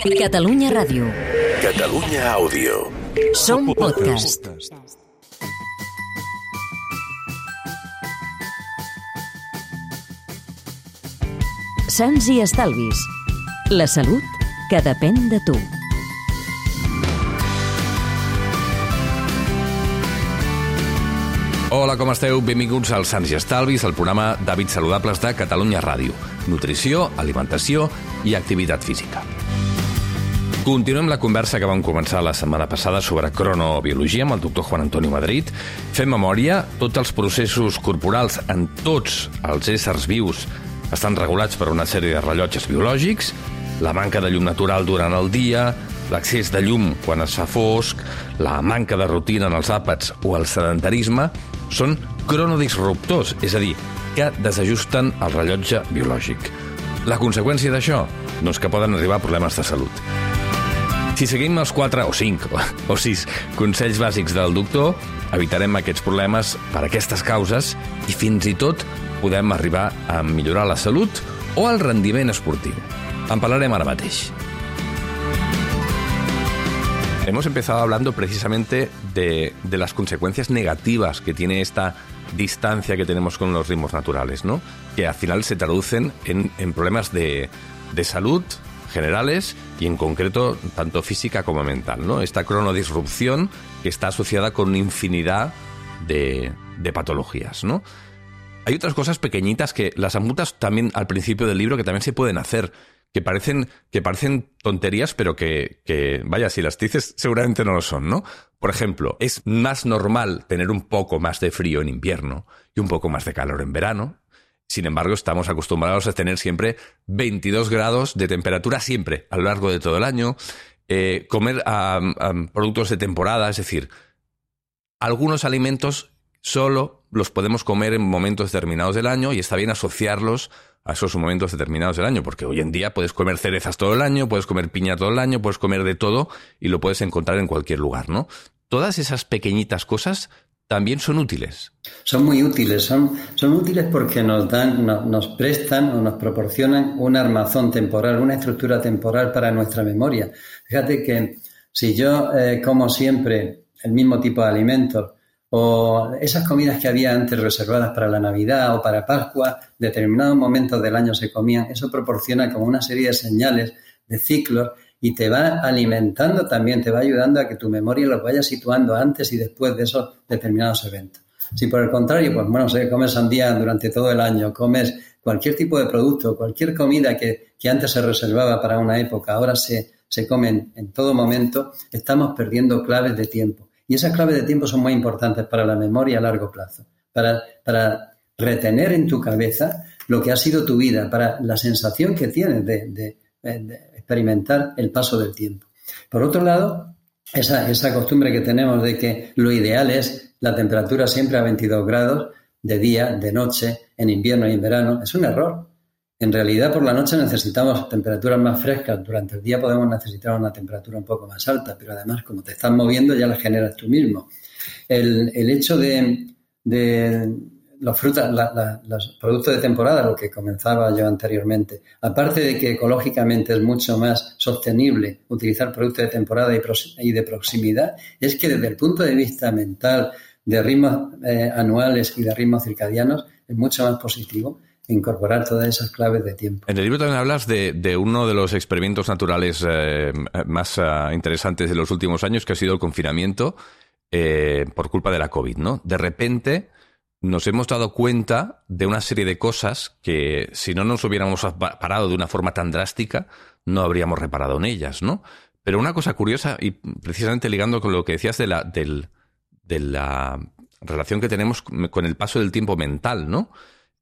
Catalunya Ràdio. Catalunya Àudio. Som podcast. Sants i estalvis. La salut que depèn de tu. Hola, com esteu? Benvinguts al Sants i Estalvis, el programa d'hàbits saludables de Catalunya Ràdio. Nutrició, alimentació i activitat física. Continuem la conversa que vam començar la setmana passada sobre cronobiologia amb el doctor Juan Antonio Madrid. Fem memòria, tots els processos corporals en tots els éssers vius estan regulats per una sèrie de rellotges biològics, la manca de llum natural durant el dia, l'accés de llum quan es fa fosc, la manca de rutina en els àpats o el sedentarisme són cronodisruptors, és a dir, que desajusten el rellotge biològic. La conseqüència d'això? Doncs que poden arribar a problemes de salut. Si seguim els 4 o 5 o 6 consells bàsics del doctor, evitarem aquests problemes per aquestes causes i fins i tot podem arribar a millorar la salut o el rendiment esportiu. En parlarem ara mateix. Hemos empezado hablando precisamente de, de, las consecuencias negativas que tiene esta distancia que tenemos con los ritmos naturales, ¿no? Que al final se traducen en, en problemas de, de, salud generales y en concreto tanto física como mental, ¿no? Esta cronodisrupción que está asociada con infinidad de, de patologías, ¿no? Hay otras cosas pequeñitas que las amutas también al principio del libro que también se pueden hacer que parecen, que parecen tonterías, pero que, que, vaya, si las dices, seguramente no lo son, ¿no? Por ejemplo, es más normal tener un poco más de frío en invierno y un poco más de calor en verano. Sin embargo, estamos acostumbrados a tener siempre 22 grados de temperatura siempre, a lo largo de todo el año. Eh, comer productos de temporada, es decir, algunos alimentos solo los podemos comer en momentos determinados del año y está bien asociarlos a esos momentos determinados del año, porque hoy en día puedes comer cerezas todo el año, puedes comer piña todo el año, puedes comer de todo y lo puedes encontrar en cualquier lugar, ¿no? Todas esas pequeñitas cosas también son útiles. Son muy útiles, son, son útiles porque nos dan, no, nos prestan o nos proporcionan un armazón temporal, una estructura temporal para nuestra memoria. Fíjate que si yo eh, como siempre el mismo tipo de alimentos, o esas comidas que había antes reservadas para la Navidad o para Pascua, determinados momentos del año se comían, eso proporciona como una serie de señales, de ciclos, y te va alimentando también, te va ayudando a que tu memoria los vaya situando antes y después de esos determinados eventos. Si por el contrario, pues bueno, sé, comes sandía durante todo el año, comes cualquier tipo de producto, cualquier comida que, que antes se reservaba para una época, ahora se, se comen en todo momento, estamos perdiendo claves de tiempo. Y esas claves de tiempo son muy importantes para la memoria a largo plazo, para, para retener en tu cabeza lo que ha sido tu vida, para la sensación que tienes de experimentar el paso del tiempo. Por otro lado, esa, costumbre que tenemos de que lo ideal es la temperatura siempre a 22 grados de día, de noche, en invierno y en verano, es un error. En realidad, por la noche necesitamos temperaturas más frescas. Durante el día podemos necesitar una temperatura un poco más alta, pero además, como te estás moviendo, ya la generas tú mismo. El, hecho de los frutas, la, la, los productos de temporada, lo que comenzaba yo anteriormente, aparte de que ecológicamente es mucho más sostenible utilizar productos de temporada y, y de proximidad, es que desde el punto de vista mental, de ritmos eh, anuales y de ritmos circadianos, es mucho más positivo incorporar todas esas claves de tiempo. En el libro también hablas de, de uno de los experimentos naturales eh, más uh, interesantes de los últimos años, que ha sido el confinamiento eh, por culpa de la COVID, ¿no? De repente nos hemos dado cuenta de una serie de cosas que si no nos hubiéramos parado de una forma tan drástica, no habríamos reparado en ellas, ¿no? Pero una cosa curiosa, y precisamente ligando con lo que decías de la, del, de la relación que tenemos con el paso del tiempo mental, ¿no?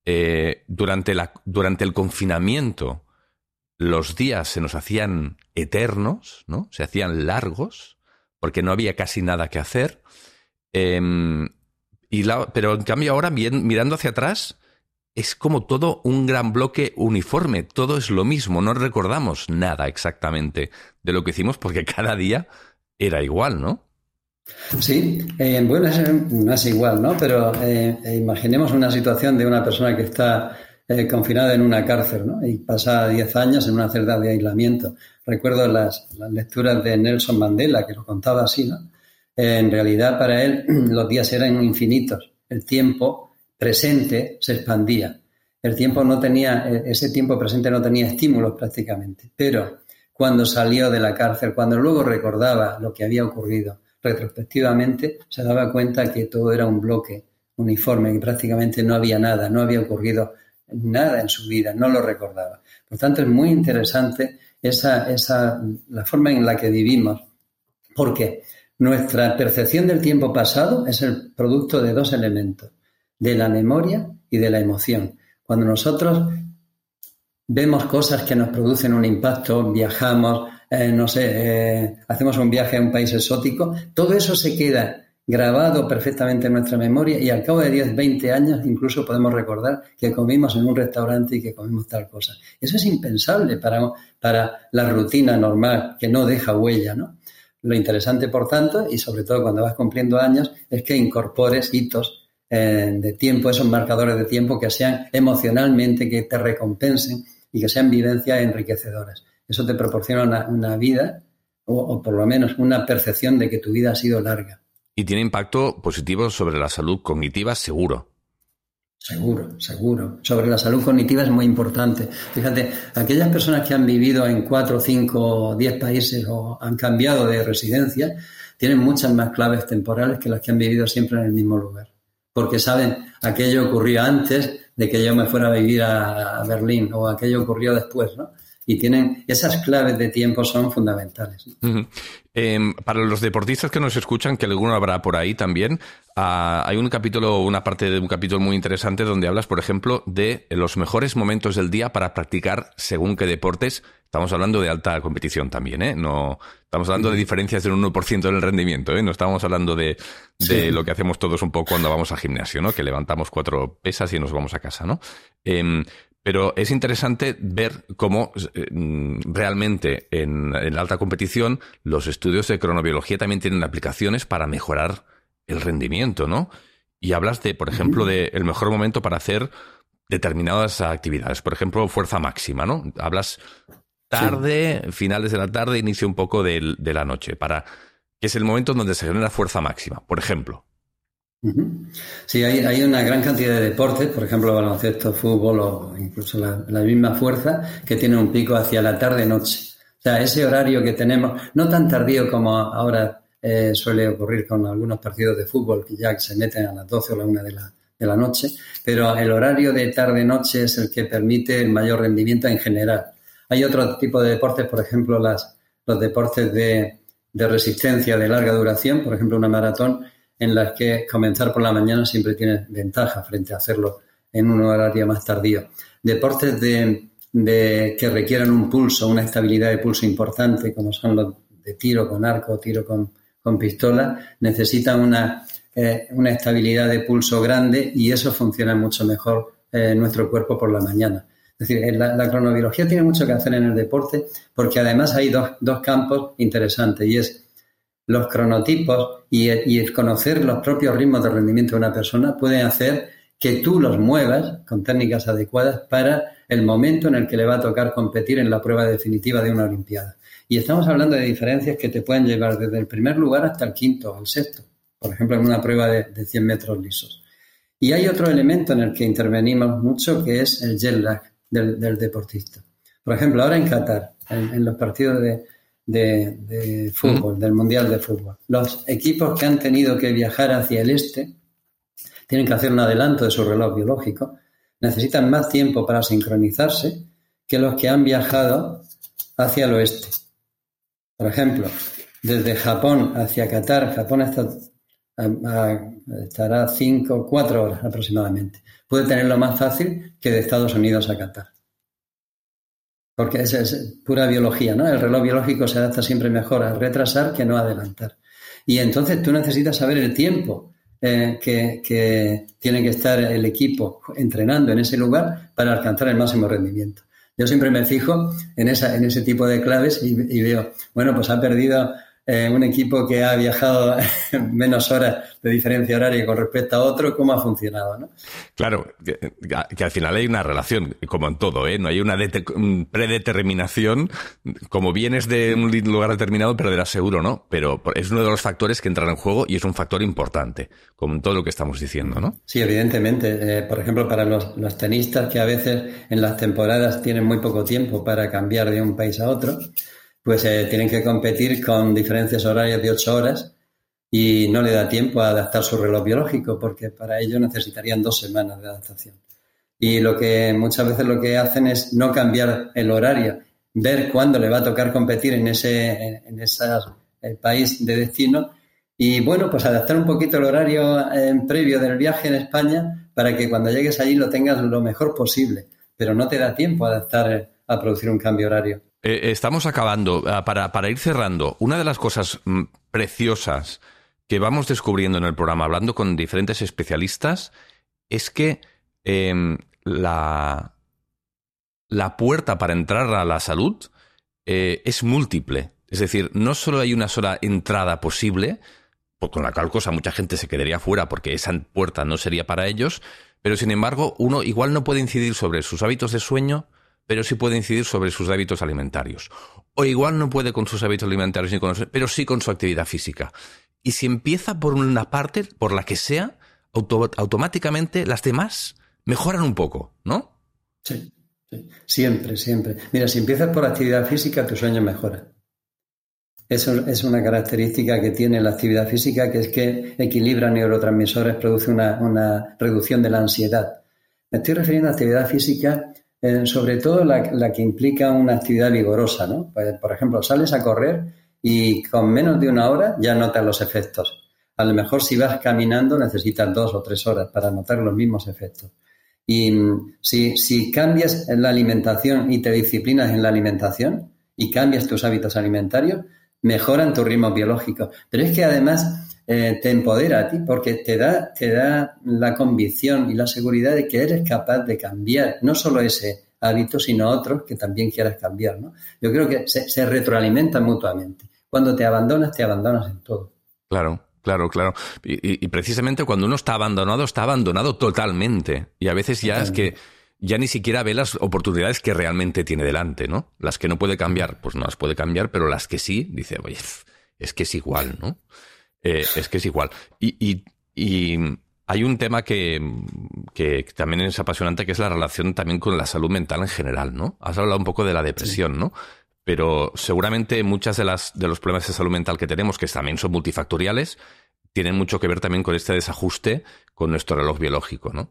Eh, durante, durante el confinamiento los días se nos hacían eternos, ¿no? Se hacían largos, porque no había casi nada que hacer. Eh, y la, pero en cambio ahora, mirando hacia atrás, es como todo un gran bloque uniforme, todo es lo mismo, no recordamos nada exactamente de lo que hicimos porque cada día era igual, ¿no? Sí, eh, bueno, no es igual, ¿no? Pero eh, imaginemos una situación de una persona que está eh, confinada en una cárcel, ¿no? Y pasa 10 años en una celda de aislamiento. recuerdo las, lecturas de Nelson Mandela, que lo contaba así, ¿no? En realidad para él los días eran infinitos. El tiempo presente se expandía. El tiempo no tenía, e, ese tiempo presente no tenía estímulos prácticamente. Pero cuando salió de la cárcel, cuando luego recordaba lo que había ocurrido retrospectivamente, se daba cuenta que todo era un bloque uniforme, que prácticamente no había nada, no había ocurrido nada en su vida, no lo recordaba. Por tanto, es muy interesante esa, esa, la forma en la que vivimos, porque nuestra percepción del tiempo pasado es el producto de dos elementos, de la memoria y de la emoción. Cuando nosotros vemos cosas que nos producen un impacto, viajamos, eh, no sé, eh, hacemos un viaje a un país exótico, todo eso se queda grabado perfectamente en nuestra memoria y al cabo de 10, 20 años incluso podemos recordar que comimos en un restaurante y que comimos tal cosa. Eso es impensable para, para la rutina normal, que no deja huella, ¿no? Lo interesante, por tanto, y sobre todo cuando vas cumpliendo años, es que incorpores hitos eh, de tiempo, esos marcadores de tiempo que sean emocionalmente, que te recompensen y que sean vivencias enriquecedoras. Eso te proporciona una, vida o por lo menos una percepción de que tu vida ha sido larga. Y tiene impacto positivo sobre la salud cognitiva, seguro. Seguro, seguro. Sobre la salud cognitiva es muy importante. Fíjate, aquellas personas que han vivido en cuatro, cinco, diez países o han cambiado de residencia, tienen muchas más claves temporales que las que han vivido siempre en el mismo lugar. Porque saben, aquello ocurrió antes de que yo me fuera a vivir a Berlín o aquello ocurrió después, ¿no? Y tienen esas claves de tiempo son fundamentales. Em, para los deportistas que nos escuchan, que alguno habrá por ahí también, ah, hay un capítulo, una parte de un capítulo muy interesante donde hablas, por ejemplo, de los mejores momentos del día para practicar según qué deportes. Estamos hablando de alta competición también, ¿eh? No, estamos hablando de diferencias del 1% en el rendimiento, ¿eh? No estamos hablando de, lo que hacemos todos un poco cuando vamos al gimnasio, ¿no? Que levantamos cuatro pesas y nos vamos a casa, ¿no? Em, pero es interesante ver cómo eh, realmente en, la alta competición los estudios de cronobiología también tienen aplicaciones para mejorar el rendimiento, ¿no? Y hablas de, por ejemplo, de el mejor momento para hacer determinadas actividades. Por ejemplo, fuerza máxima, ¿no? Hablas tarde, finales de la tarde, inicio un poco de, de la noche, para que es el momento donde se genera fuerza máxima, por ejemplo. Sí, hay, una gran cantidad de deportes, por ejemplo, baloncesto, fútbol o incluso la, misma fuerza, que tiene un pico hacia la tarde-noche. O sea, ese horario que tenemos, no tan tardío como ahora eh, suele ocurrir con algunos partidos de fútbol que ya se meten a las 12 o la 1 de la, noche, pero el horario de tarde-noche es el que permite el mayor rendimiento en general. Hay otro tipo de deportes, por ejemplo, los deportes de, de resistencia de larga duración, por ejemplo, una maratón, en las que comenzar por la mañana siempre tiene ventaja frente a hacerlo en un horario más tardío. Deportes de, que requieran un pulso, una estabilidad de pulso importante, como son los de tiro con arco, tiro con, pistola, necesitan una, eh, una, estabilidad de pulso grande y eso funciona mucho mejor eh, nuestro cuerpo por la mañana. Es decir, la, la, cronobiología tiene mucho que hacer en el deporte porque además hay dos, dos campos interesantes y es los cronotipos y, el conocer los propios ritmos de rendimiento de una persona pueden hacer que tú los muevas con técnicas adecuadas para el momento en el que le va a tocar competir en la prueba definitiva de una Olimpiada. Y estamos hablando de diferencias que te pueden llevar desde el primer lugar hasta el quinto o el sexto, por ejemplo, en una prueba de, 100 metros lisos. Y hay otro elemento en el que intervenimos mucho que es el jet lag del, deportista. Por ejemplo, ahora en Qatar, en los partidos de, de, fútbol, del Mundial de Fútbol. Los equipos que han tenido que viajar hacia el este tienen que hacer un adelanto de su reloj biológico, necesitan más tiempo para sincronizarse que los que han viajado hacia el oeste. Por ejemplo, desde Japón hacia Qatar, Japón está, estará cinco, cuatro horas aproximadamente. Puede tenerlo más fácil que de Estados Unidos a Qatar porque es, es, pura biología, ¿no? El reloj biológico se adapta siempre mejor a retrasar que no a adelantar. Y entonces tú necesitas saber el tiempo eh, que, tiene que estar el equipo entrenando en ese lugar para alcanzar el máximo rendimiento. Yo siempre me fijo en, esa, en ese tipo de claves y, veo, bueno, pues ha perdido eh, un equipo que ha viajado menos horas de diferencia horaria con respecto a otro, cómo ha funcionado, ¿no? Claro, que, al final hay una relación, como en todo, ¿eh? No hay una predeterminación, como vienes de un lugar determinado perderás seguro, ¿no? Pero es uno de los factores que entran en juego y es un factor importante, como en todo lo que estamos diciendo, ¿no? Sí, evidentemente. Eh, por ejemplo, para los, los tenistas que a veces en las temporadas tienen muy poco tiempo para cambiar de un país a otro, pues eh, tienen que competir con diferencias horarias de ocho horas y no le da tiempo a adaptar su reloj biológico porque para ello necesitarían dos semanas de adaptación. Y lo que muchas veces lo que hacen es no cambiar el horario, ver cuándo le va a tocar competir en ese, en ese país de destino y bueno, pues adaptar un poquito el horario eh, previo del viaje en España para que cuando llegues allí lo tengas lo mejor posible, pero no te da tiempo a adaptar a producir un cambio horario. Eh, estamos acabando. Ah, para, para, ir cerrando, una de las cosas mm, preciosas que vamos descubriendo en el programa, hablando con diferentes especialistas, es que em, la, la puerta para entrar a la salud eh, es múltiple. Es decir, no solo hay una sola entrada posible, con la cual cosa mucha gente se quedaría fuera porque esa puerta no sería para ellos, pero sin embargo uno igual no puede incidir sobre sus hábitos de sueño, pero sí puede incidir sobre sus hábitos alimentarios. O igual no puede con sus hábitos alimentarios, ni con pero sí con su actividad física. Y si empieza por una parte, por la que sea, automáticamente las demás mejoran un poco, ¿no? Sí, sí, siempre, siempre. Mira, si empiezas por actividad física, tu sueño mejora. Eso es una característica que tiene la actividad física, que es que equilibra neurotransmisores, produce una, una reducción de la ansiedad. Me estoy refiriendo a actividad física eh, sobre todo la, que implica una actividad vigorosa, ¿no? Pues, por ejemplo, sales a correr y con menos de una hora ya notas los efectos. A lo mejor si vas caminando necesitas dos o tres horas para notar los mismos efectos. Y mm, si, si cambias la alimentación y te disciplinas en la alimentación y cambias tus hábitos alimentarios, mejoran tu ritmo biológico. Pero es que además eh, te empodera a ti porque te da, te da la convicción y la seguridad de que eres capaz de cambiar no solo ese hábito, sino otros que también quieras cambiar. ¿no? Yo creo que se, se retroalimentan mutuamente. Cuando te abandonas, te abandonas en todo. Claro. Claro, claro. Y, precisamente cuando uno está abandonado, está abandonado totalmente. Y a veces ya es que ya ni siquiera ve las oportunidades que realmente tiene delante, ¿no? Las que no puede cambiar, pues no las puede cambiar, pero las que sí, dice, oye, es que es igual, ¿no? Eh, es que es igual. Y, hay un tema que, también es apasionante, que es la relación también con la salud mental en general, ¿no? Has hablado un poco de la depresión, ¿no? Pero seguramente muchas de las de los problemas de salud mental que tenemos, que también son multifactoriales, tienen mucho que ver también con este desajuste con nuestro reloj biológico, ¿no?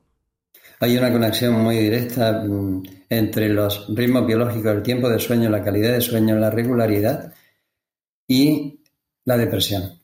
Hay una conexión muy directa mm, entre los ritmos biológicos, el tiempo de sueño, la calidad de sueño, la regularidad y la depresión.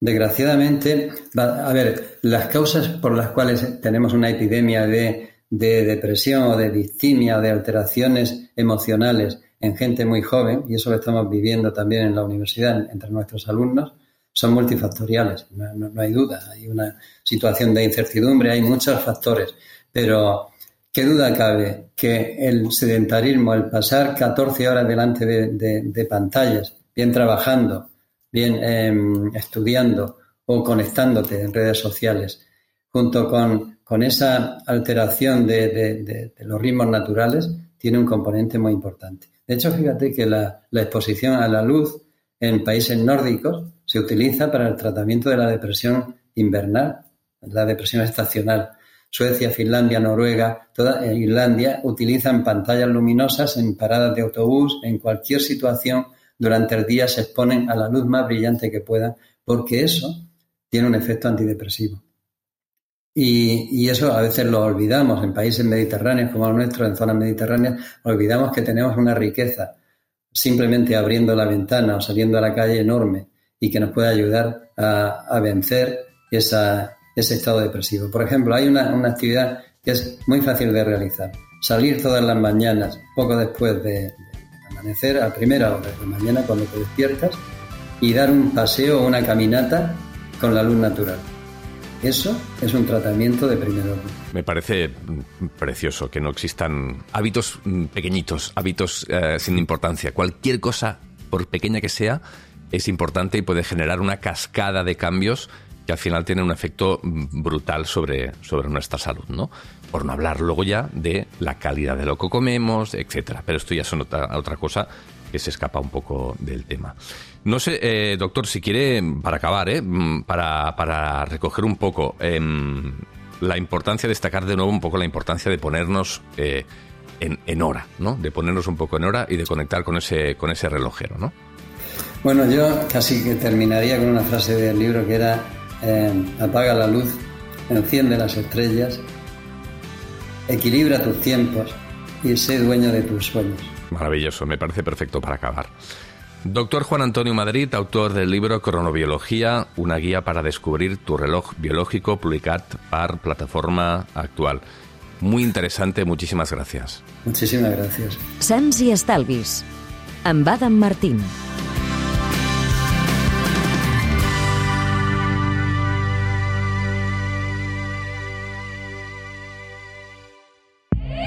Desgraciadamente, a ver, las causas por las cuales tenemos una epidemia de, depresión o de distimia de alteraciones emocionales en gente muy joven, y eso lo estamos viviendo también en la universidad entre nuestros alumnos, son multifactoriales, no, hay duda. Hay una situación de incertidumbre, hay muchos factores, pero ¿qué duda cabe que el sedentarismo, el pasar 14 horas delante de pantallas, bien trabajando, bien em, estudiando o conectándote en redes sociales, junto con, con esa alteración de, los ritmos naturales, tiene un componente muy importante. De hecho, fíjate que la, exposición a la luz en países nórdicos se utiliza para el tratamiento de la depresión invernal, la depresión estacional. Suecia, Finlandia, Noruega, toda eh, Irlandia utilizan pantallas luminosas en paradas de autobús, en cualquier situación durante el día se exponen a la luz más brillante que puedan, porque eso tiene un efecto antidepresivo. Y, eso a veces lo olvidamos en países mediterráneos como el nuestro, en zonas mediterráneas, olvidamos que tenemos una riqueza simplemente abriendo la ventana o saliendo a la calle enorme y que nos puede ayudar a, vencer ese estado depresivo. Por ejemplo, hay una, actividad que es muy fácil de realizar. Salir todas las mañanas, poco después de, amanecer a primera hora de la mañana cuando te despiertas y dar un paseo o una caminata con la luz natural. Eso es un tratamiento de primer orden. Me parece precioso que no existan hábitos pequeñitos, hábitos eh, sin importancia. Cualquier cosa, por pequeña que sea, es importante y puede generar una cascada de cambios que al final tienen un efecto brutal sobre, sobre nuestra salud, ¿no? Por no hablar luego ya de la calidad de lo que comemos, etcétera. Pero esto ya es otra, otra cosa que se escapa un poco del tema. No sé, eh, doctor, si quiere, para acabar, ¿eh? Mm, para, para recoger un poco em, la importancia, destacar de nuevo un poco la importancia de ponernos eh, en, en, hora, ¿no? De ponernos un poco en hora y de conectar con ese, con ese relojero, ¿no? Bueno, yo casi que terminaría con una frase del libro que era eh, apaga la luz, enciende las estrellas, equilibra tus tiempos y sé dueño de tus sueños. Maravilloso, me parece perfecto para acabar. Doctor Juan Antonio Madrid, autor del libro Cronobiología, una guía para descubrir tu reloj biológico, publicat par plataforma actual. Muy interesante, muchísimas gracias. Muchísimas gracias. Sants i Estalvis, amb Adam Martín.